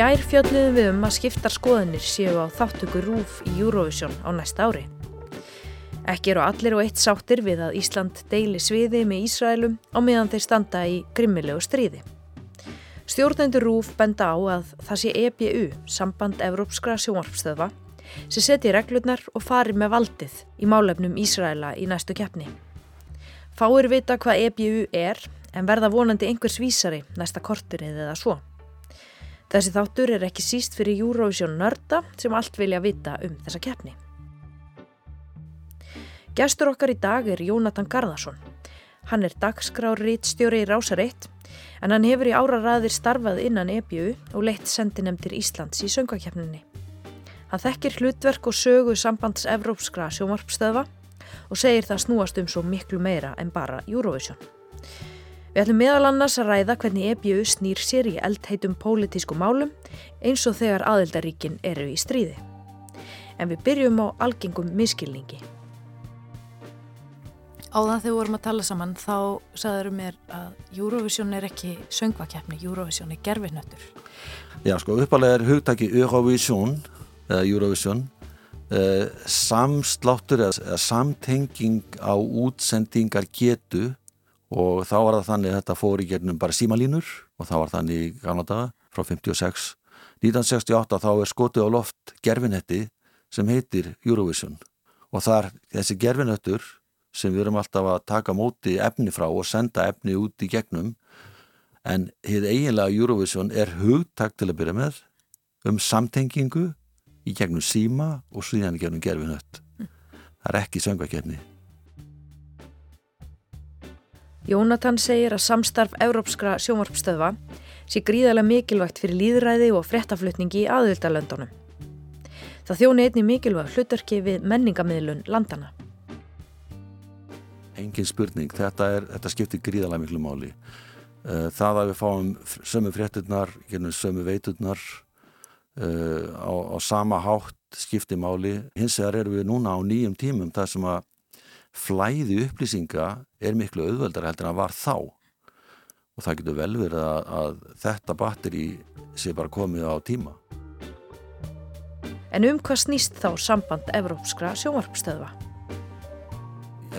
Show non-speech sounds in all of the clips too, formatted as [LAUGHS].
Gær fjalliðum við um að skiptar skoðanir séu á þáttöku rúf í Eurovision á næsta ári. Ekki eru allir og eitt sáttir við að Ísland deili sviði með Ísraelum á meðan þeir standa í grimmilegu stríði. Stjórnendur rúf benda á að það sé EBU, samband Evrópskra sjónvarpstöðva, sem seti reglurnar og fari með valdið í málefnum Ísraela í næstu keppni. Fáir vita hvað EBU er en verða vonandi einhvers vísari næsta korturinn eða svo. Þessi þáttur er ekki síst fyrir Eurovision nörda sem allt vilja vita um þessa keppni. Gestur okkar í dag er Jónatan Garðarsson. Hann er dagskráriðstjóri í Rásar 1 en hann hefur í áraræðir starfað innan EBU og leitt sendinemdir Íslands í söngakeppninni. Hann þekkir hlutverk og sögu sambands Evrópskra sjómarpstöða og segir það snúast um svo miklu meira en bara Eurovision. Við ætlum meðal annars að ræða hvernig EBU snýr sér í eldheitum pólitísku málum eins og þegar aðeldaríkin eru í stríði. En við byrjum á algengum miskilningi. Áðan þegar við vorum að tala saman þá sagður mér að Eurovision er ekki söngvakeppni, Eurovision er gerfinöttur. Já sko, uppalega er hugtaki Eurovision, eða Eurovision, eh, samsláttur eða samtenging á útsendingar getu og þá var það þannig að þetta fór í gegnum bara símalínur og það var þannig í Kanada frá 56 1968 þá er skotið á loft gerfinetti sem heitir Eurovision. Og þar þessi gerfinettur sem við erum alltaf að taka móti efni frá og senda efni út í gegnum en hér eiginlega Eurovision er hugtakt til að byrja með um samtengingu í gegnum síma og síðan í gegnum gerfinött það er ekki söngvakefni Jónatan segir að samstarf Európskra sjónvarpstöðva sé gríðarlega mikilvægt fyrir líðræði og frettaflutningi í aðvildalöndunum. Það þjóni einni mikilvæg hlutverki við menningamiðlun landana. Engin spurning, þetta, er, þetta skiptir gríðarlega miklu máli. Eh, það að við fáum sömu frétturnar, sömu veiturnar uh, á, á sama hátt skiptir máli. Hins vegar eru við núna á nýjum tímum þar sem að flæði upplýsinga er miklu auðveldar heldur en að var þá. Og það getur vel verið að, að þetta batteri sé bara komið á tíma. En um hvað snýst þá samband Evrópskra sjónvarpstöðva?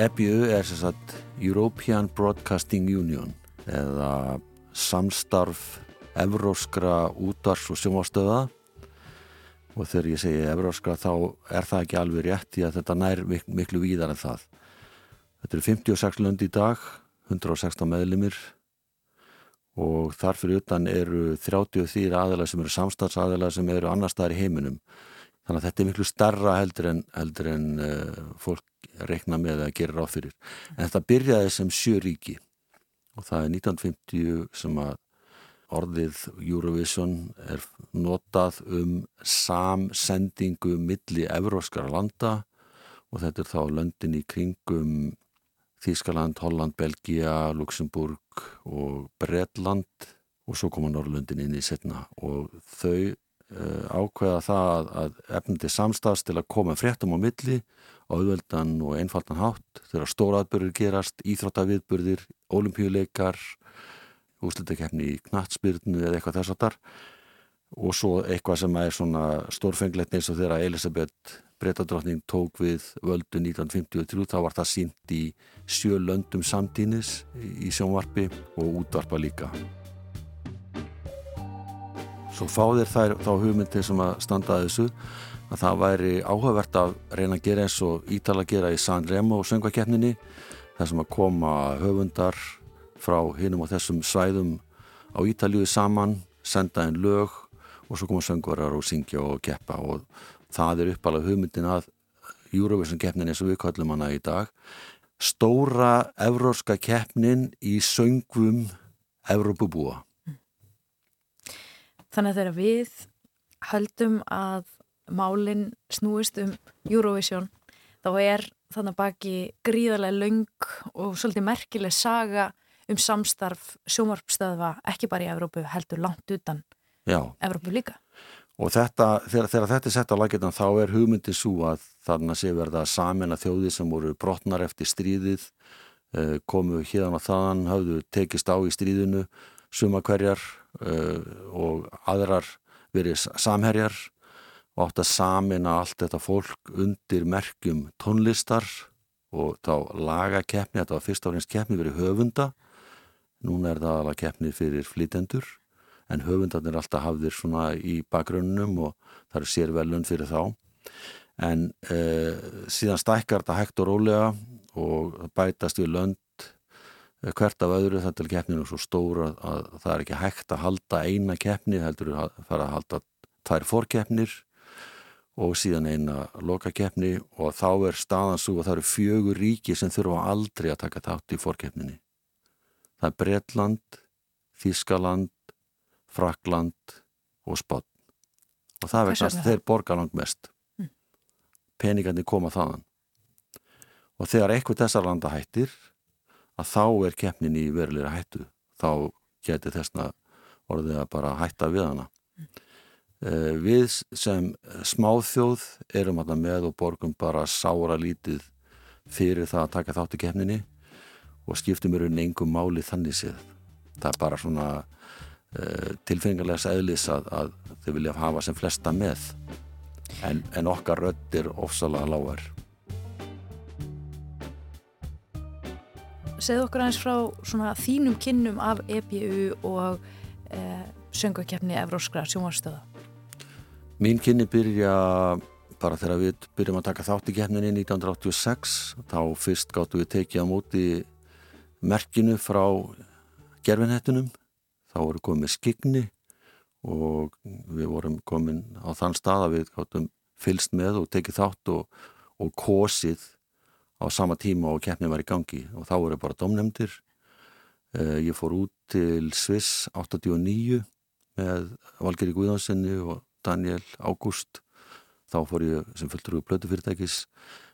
EBU er sem sagt European Broadcasting Union eða samstarf Evróskra útars og sjónvarpstöða og þegar ég segi Evróskra þá er það ekki alveg rétt í að þetta nær miklu víðar en það Þetta eru 56 lönd í dag, 116 meðlimir og þar fyrir utan eru 34 aðeila sem eru samstagsaðeila sem eru annar staðar í heiminum. Þannig að þetta er miklu starra heldur en, heldur en uh, fólk reikna með að gera ráð fyrir. En þetta byrjaði sem sjö ríki og það er 1950 sem að orðið Eurovision er notað um samsendingu milli evróskara landa og þetta er þá löndin í kringum Þískaland, Holland, Belgia, Luxemburg og Bredland og svo koma Norrlundin inn í setna og þau uh, ákveða það að efnandi samstags til að koma fréttum á milli á auðveldan og einfaldan hátt þegar stóraðbörður gerast, íþróttaviðbörðir, olimpíuleikar, úslutakefni í knatsbyrnu eða eitthvað þess að þar og svo eitthvað sem er svona stórfenglegt eins og þegar Elisabeth breytadrottning tók við völdu 1953 þá var það sínt í sjö löndum samtínis í sjónvarpi og útvarpa líka. Svo fá þér þær þá hugmyndi sem að standa að þessu að það væri áhugavert að reyna að gera eins og Ítala að gera í San Remo söngvakeppninni þar sem að koma höfundar frá hinnum og þessum svæðum á Ítalíu saman, senda einn lög og svo koma söngvarar og syngja og keppa og það er uppalega hugmyndin að Eurovision keppnin eins og við kallum hana í dag stóra evróska keppnin í söngvum Evrópubúa Þannig að þegar við höldum að málinn snúist um Eurovision þá er þannig baki gríðarlega laung og svolítið merkileg saga um samstarf sjómarpstöðva ekki bara í Evrópu heldur langt utan. Evrópu líka. Og þetta, þegar, þegar þetta er sett á lagetan þá er hugmyndið svo að þarna sé verða samin að þjóði sem voru brotnar eftir stríðið, eh, komu hérna þaðan, hafðu tekist á í stríðinu, suma hverjar uh, og aðrar verið samherjar og átt að samina allt þetta fólk undir merkjum tónlistar og þá lagakeppni, þetta var fyrst áriðins keppni verið höfunda, núna er það alveg keppni fyrir flytendur en höfundarnir alltaf hafðir svona í bakgrunnum og það eru sérvelun fyrir þá en eh, síðan stækkar þetta hægt og rólega og bætast við lönd eh, hvert af öðru þetta er keppninu svo stóra að það er ekki hægt að halda eina keppni heldur að fara að halda tvær fórkeppnir og síðan eina lokakeppni og þá er staðan svo að það eru fjögur ríki sem þurfa aldrei að taka þátt í fórkeppninni. Það er Bretland, Þískaland, Frakland og Spott. Og það vekst að þeir borga langt mest. Mm. Peningandi koma þaðan. Og þegar eitthvað þessar landa hættir, að þá er keppnin í verulegra hættu. Þá getur þessna orðið að bara hætta við hana. Mm. Eh, við sem smáþjóð erum alltaf með og borgum bara sára lítið fyrir það að taka þátt í kefninni og skiptum eru nengum máli þannig séð. Það er bara svona uh, tilfengarlegs eðlis að, að þau vilja hafa sem flesta með en, en okkar rödd er ofsalega lágar. Segð okkur aðeins frá svona þínum kynnum af EBU og uh, söngakefni Evróskra sjónvarstöða. Mín kynni byrja bara þegar við byrjum að taka þátt í kemninni 1986 þá fyrst gáttu við tekið á móti merkinu frá gerfinhettunum þá voru komið skigni og við vorum komin á þann stað að við gáttum fylst með og tekið þátt og, og kosið á sama tíma og keppnin var í gangi. Og þá voru bara domnemdir eh, ég fór út til Sviss 89 með Valgeri Guðánssoni og Daniel Ágúst. Þá fór ég sem fulltrúi blödu fyrirtækis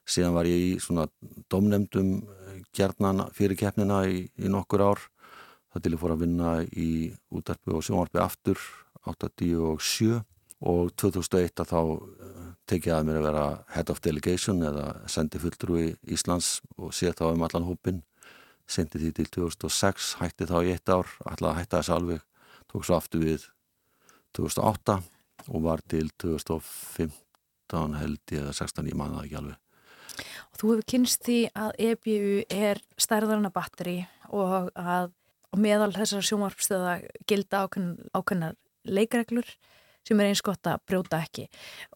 síðan var ég í svona domnemdum eh, gerðnan fyrir keppnina í, í nokkur ár þá til ég fór að vinna í útarpi og sjónvarpi aftur 87 og 2001 að þá eh, tekið að mér að vera head of delegation eða sendi fulltrúi Íslands og sé þá um allan hópin sendi því til 2006 hætti þá í eitt ár, alltaf hætti þess alveg tók svo aftur við 2008 og var til 2015 held ég eða 16 ég manna ekki alveg. Og þú hefur kynst því að EBU er stærðarna batteri og að og meðal þessar sjómarpstöða gilda ákveðnar leikreglur sem er eins gott að brjóta ekki.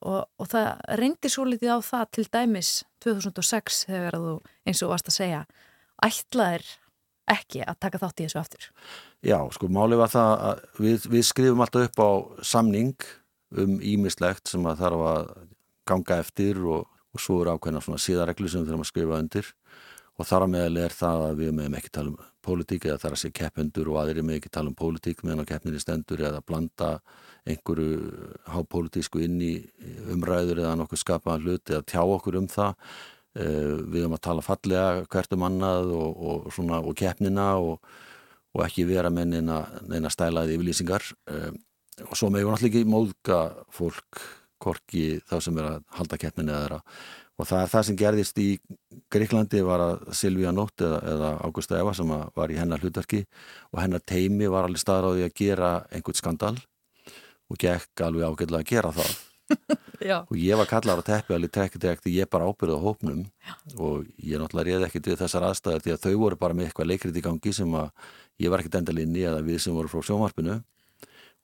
Og, og það reyndi svo litið á það til dæmis 2006 þegar þú eins og varst að segja ætlaðir ekki að taka þátt í þessu aftur. Já, sko, málið var það að við, við skrifum alltaf upp á samning um ímislegt sem að þarf að ganga eftir og, og svo eru ákveðna svona síðareglu sem við þurfum að skrifa undir og þar að meðal er það að við meðum ekki tala um pólitík eða þar að sé keppendur og aðri með ekki tala um pólitík meðan á keppninni stendur eða blanda einhverju hápolítísku inn í umræður eða nokkuð skapaðan hlut eða tjá okkur um það. Eh, við höfum að tala fallega hvert um annað og, og, svona, og keppnina og, og ekki vera með neina, neina stælaði yfirlýsingar. Eh, og svo meður náttúrulega ekki móðga fólk korki þá sem er að halda keppninu eða og það er það sem gerðist í Greiklandi var að Silvíja Nótt eða, eða Ágústa Eva sem var í hennar hlutverki og hennar teimi var alveg staðráði að gera einhvern skandal og gekk alveg ágætlega að gera það [LAUGHS] og ég var kallar á teppi alveg trekkið trekkið, ég bara ábyrði á hópnum Já. og ég náttúrulega reyði ekkert við þessar aðstæðar því að þau voru bara með eitthvað leikrið í gangi sem að ég var ekkert endalinni eða við sem voru frá sjónvarpinu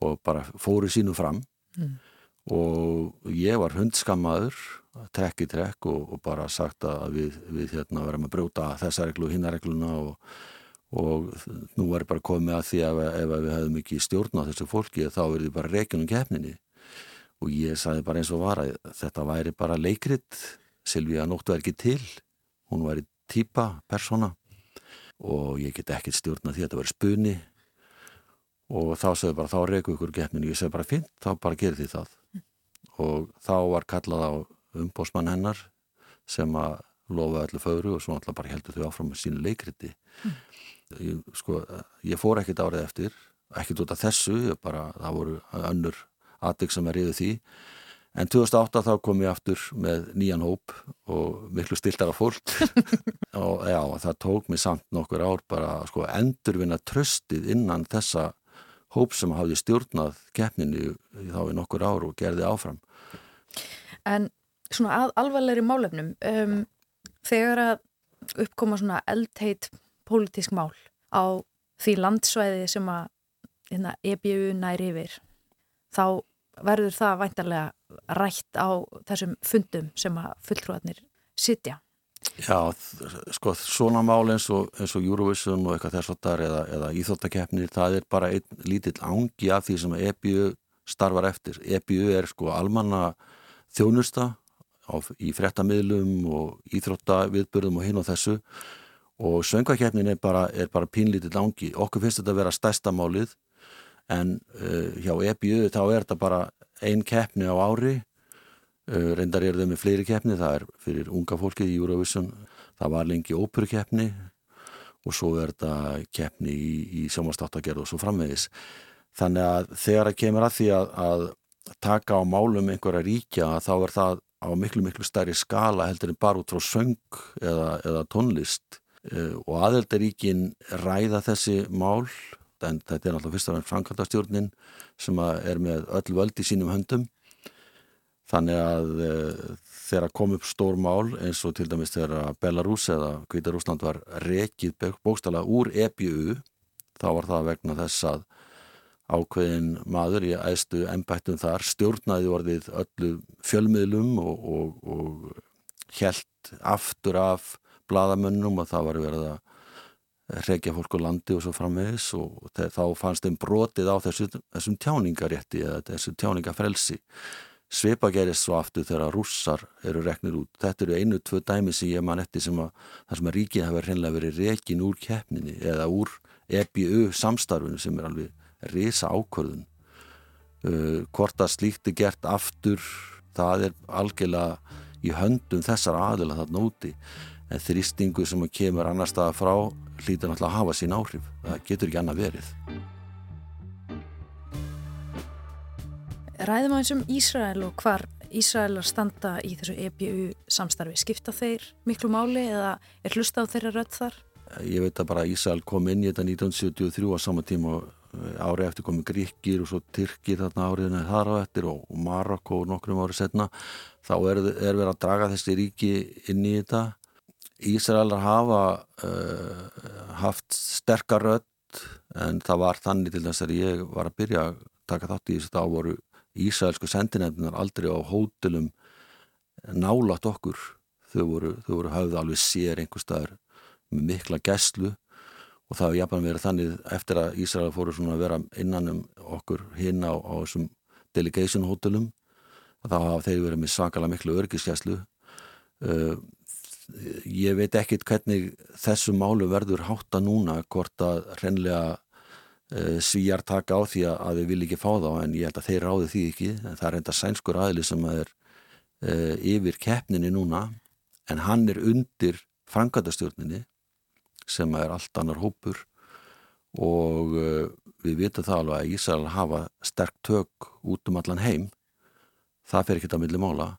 og bara fóru sínu fram mm. Og ég var hundskammaður trekk í trekk og, og bara sagt að við, við hérna verðum að brjóta þessa reglu og hinna regluna og, og nú ég bara komið að því að ef við hefðum ekki stjórn á þessu fólki þá verði bara reikinum kefninni og ég sagði bara eins og var að þetta væri bara leikrit Silvíja nóttu er ekki til. Hún væri týpa persóna. Og ég get ekki stjórn að því að þetta væri spunni og þá sögðu bara þá reyku ykkur gefninu, ég sögðu bara fint, þá bara gerir því það. Og þá var kallað á umbósmann hennar sem að lofa öllu fögru og svo alltaf bara heldur þau áfram með sínu leikriti. Mm. ég, sko, ég fór ekkit árið eftir ekkit út af þessu, bara, það voru önnur aðdygg sem er yfir því. En 2008 þá kom ég aftur með nýjan hóp og miklu stiltara fólk. [LAUGHS] Og já, það tók mig samt nokkur ár bara sko endurvinna tröstið innan þessa hóp sem hafði stjórnað keppninu þá í nokkur ár og gerði áfram. En svona að alvarlegri málefnum, um, þegar að uppkoma svona eldheit pólitísk mál á því landsvæði sem að hérna, EBU næri yfir, þá verður það væntarlega rætt á þessum fundum sem að fulltrúarnir sitja. Já, sko, svona mál eins og, eins og Eurovision og eitthvað þess að það er eða, eða íþóttakeppnir, það er bara einn lítill ángi af því sem EBU starfar eftir. EBU er sko almanna þjónusta á, í frettamidlum og íþróttaviðbörðum og hinn og þessu og söngvakeppnin er bara, bara pínlítill ángi. Okkur finnst þetta að vera stærsta málið en uh, hjá EBU þá er þetta bara einn keppni á ári reyndar er þau með fleiri keppni, það er fyrir unga fólkið í Eurovision, það var lengi óperukeppni og svo er þetta keppni í, í sjómanstáttagerð og svo framvegis. Þannig að þegar það kemur að því að, að taka á málum einhverja ríkja þá er það á miklu miklu stærri skala heldur en bara út frá söng eða, eða tónlist eh, og aðeldaríkin ræða þessi mál en þetta er náttúrulega fyrst og fremst framkvæmdastjórnin sem er með öll völd í sínum höndum Þannig að e, þegar kom upp stór mál eins og til dæmis þegar Belarus eða Kvítarúsland var rekið bókstala úr EBU þá var það vegna þess að ákveðin maður í æstu ennbættum þar stjórnaði orðið öllu fjölmiðlum og, og, og helt aftur af bladamönnum og það var verið að rekja fólk á landi og svo framvegis og þá fannst þeim brotið á þessu, þessum tjáningarétti eða þessu tjáningafrelsi Sveipa gerist svo aftur þegar rússar eru reknir út. Þetta eru einu, tvö dæmi sem ég man eftir sem að það sem að ríkið hefur hreinlega verið rekin úr keppninni eða úr EBU samstarfunu sem er alveg risa ákvörðun. Uh, hvort að slíkt er gert aftur, það er algjörlega í höndum þessar aðila þarna úti. En þrýstingu sem kemur annar staða frá hlýtur náttúrulega að hafa sín áhrif. Það getur ekki annað verið. Ræðum aðeins um Ísrael og hvar Ísraelar standa í þessu EBU samstarfi. Skipta þeir miklu máli eða er hlusta á þeirra rödd þar? Ég veit að bara Ísrael kom inn í þetta 1973 á sama tíma og eh, ári eftir komið Gríkir og svo Tyrkir þarna áriðinu þar á eftir og Marokko nokkrum árið setna. Þá er, er verið að draga þessi ríki inn í þetta. Ísraelar hafa uh, haft sterkar rödd en það var þannig til þess að ég var að byrja að taka þátt í þessu þá voru Ísælsku sendinefnunar aldrei á hótelum nálat okkur. Þau voru, voru hafði alveg sér einhver staðar með mikla gæslu og það hefði jafnveg verið þannig eftir að Ísæla fóru svona að vera innan um okkur hinn á, á þessum delegation hótelum þá hafa þeir verið með sakala miklu örgisgæslu uh, ég veit ekkit hvernig þessu málu verður hátta núna hvort að hrenlega Eh, svíjar taka á því að við vil ekki fá þá en ég held að þeir ráði því ekki. Það er enda sænskur aðli sem er uh, yfir keppninni núna en hann er undir frangatastjórninni sem er allt annar hópur. Og uh, við vitum það alveg að Ísrael hafa sterk tök út um allan heim. Það fer ekki að milli mála.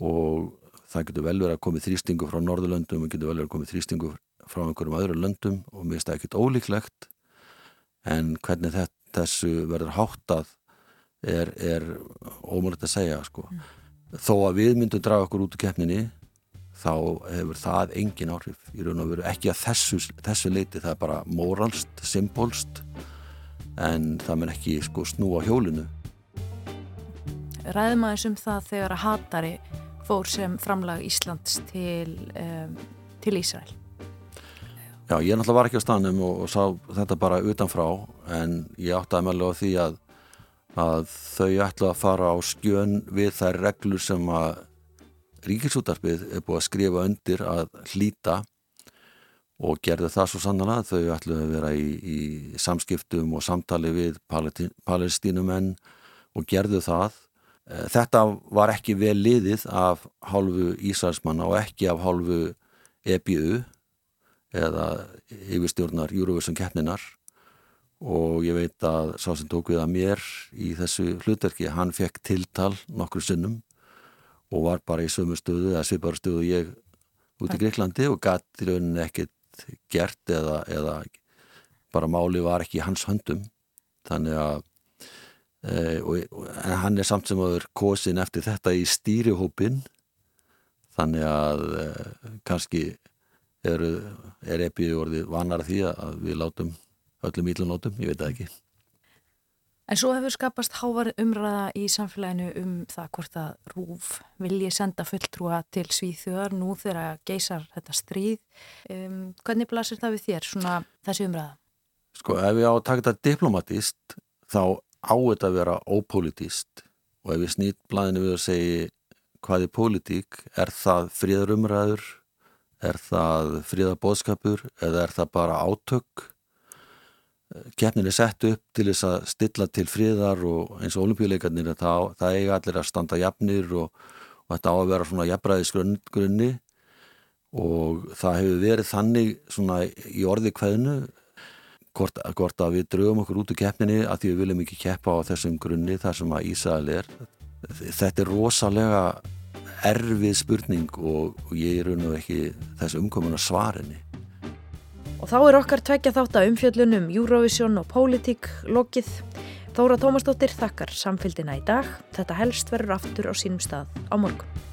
Og það getur vel verið að komið þrýstingu frá Norðurlöndum og getur vel verið að komið þrýstingu frá einhverjum öðru löndum og mér finnst það ekkit ólíklegt en hvernig þetta, þessu verður háttað er, er ómulgt að segja sko. mm. þó að við myndum draga okkur út í keppninni þá hefur það engin áhrif í raun og veru ekki að þessu, þessu leiti það er bara moralst, symbolst en það menn ekki sko, snúa hjólinu Ræðum aðeins um það þegar að hatari fór sem framlag Íslands til, um, til Ísrael Já, ég náttúrulega var ekki á stanum og, og sá þetta bara utanfrá en ég átti að meðlega því að, að þau ætla að fara á skjön við þær reglur sem að ríkisútarpið er búið að skrifa undir að hlýta og gerðu það svo sannana að þau ætlu að vera í, í samskiptum og samtali við palestínumenn og gerðu það. Eh, þetta var ekki vel liðið af hálfu Ísælsmanna og ekki af hálfu EBU eða yfirstjórnar Eurovision keppninar og ég veit að sá sem tók við að mér í þessu hlutverki, hann fekk tiltal nokkru sinnum og var bara í sömu stöðu eða svipar stöðu ég út í Greiklandi og gæti rauninni ekkert gert eða, eða bara máli var ekki í hans höndum. Þannig að e, og, en hann er samt sem aður kosin eftir þetta í stýrihópin þannig að e, kannski er, er epið orðið vanar því að við látum öllum ílunótum, ég veit það ekki En svo hefur skapast hávar umræða í samfélaginu um það hvort að Rúf vilji senda fulltrúa til Svíþjóðar nú þegar geysar þetta stríð. Um, hvernig blasir það við þér, svona þessi umræða? Sko, ef ég á að taka þetta diplomatist, þá á þetta að vera ópolítist og ef ég snýtt blæðinu við að segja hvað er pólitík, er það fríðarumræður, er það fríðarbóðskapur eða er það bara átök? keppnin er sett upp til þess að stilla til friðar og eins og olimpíuleikarnir það, það eiga allir að standa jafnir og, og þetta á að vera svona jafnræðisgrunni og það hefur verið þannig svona í orði hvernu hvort, hvort að við draugum okkur út úr keppninni að því við viljum ekki keppa á þessum grunni þar sem að Ísæl er þetta er rosalega erfið spurning og, og ég er og ekki þessu umkomuna svarinni Og þá er okkar tvekja þátt að umfjöllunum Eurovision og Politík lokið. Þóra Tómasdóttir þakkar samfélgina í dag. Þetta helst verður aftur á sínum stað á morgun.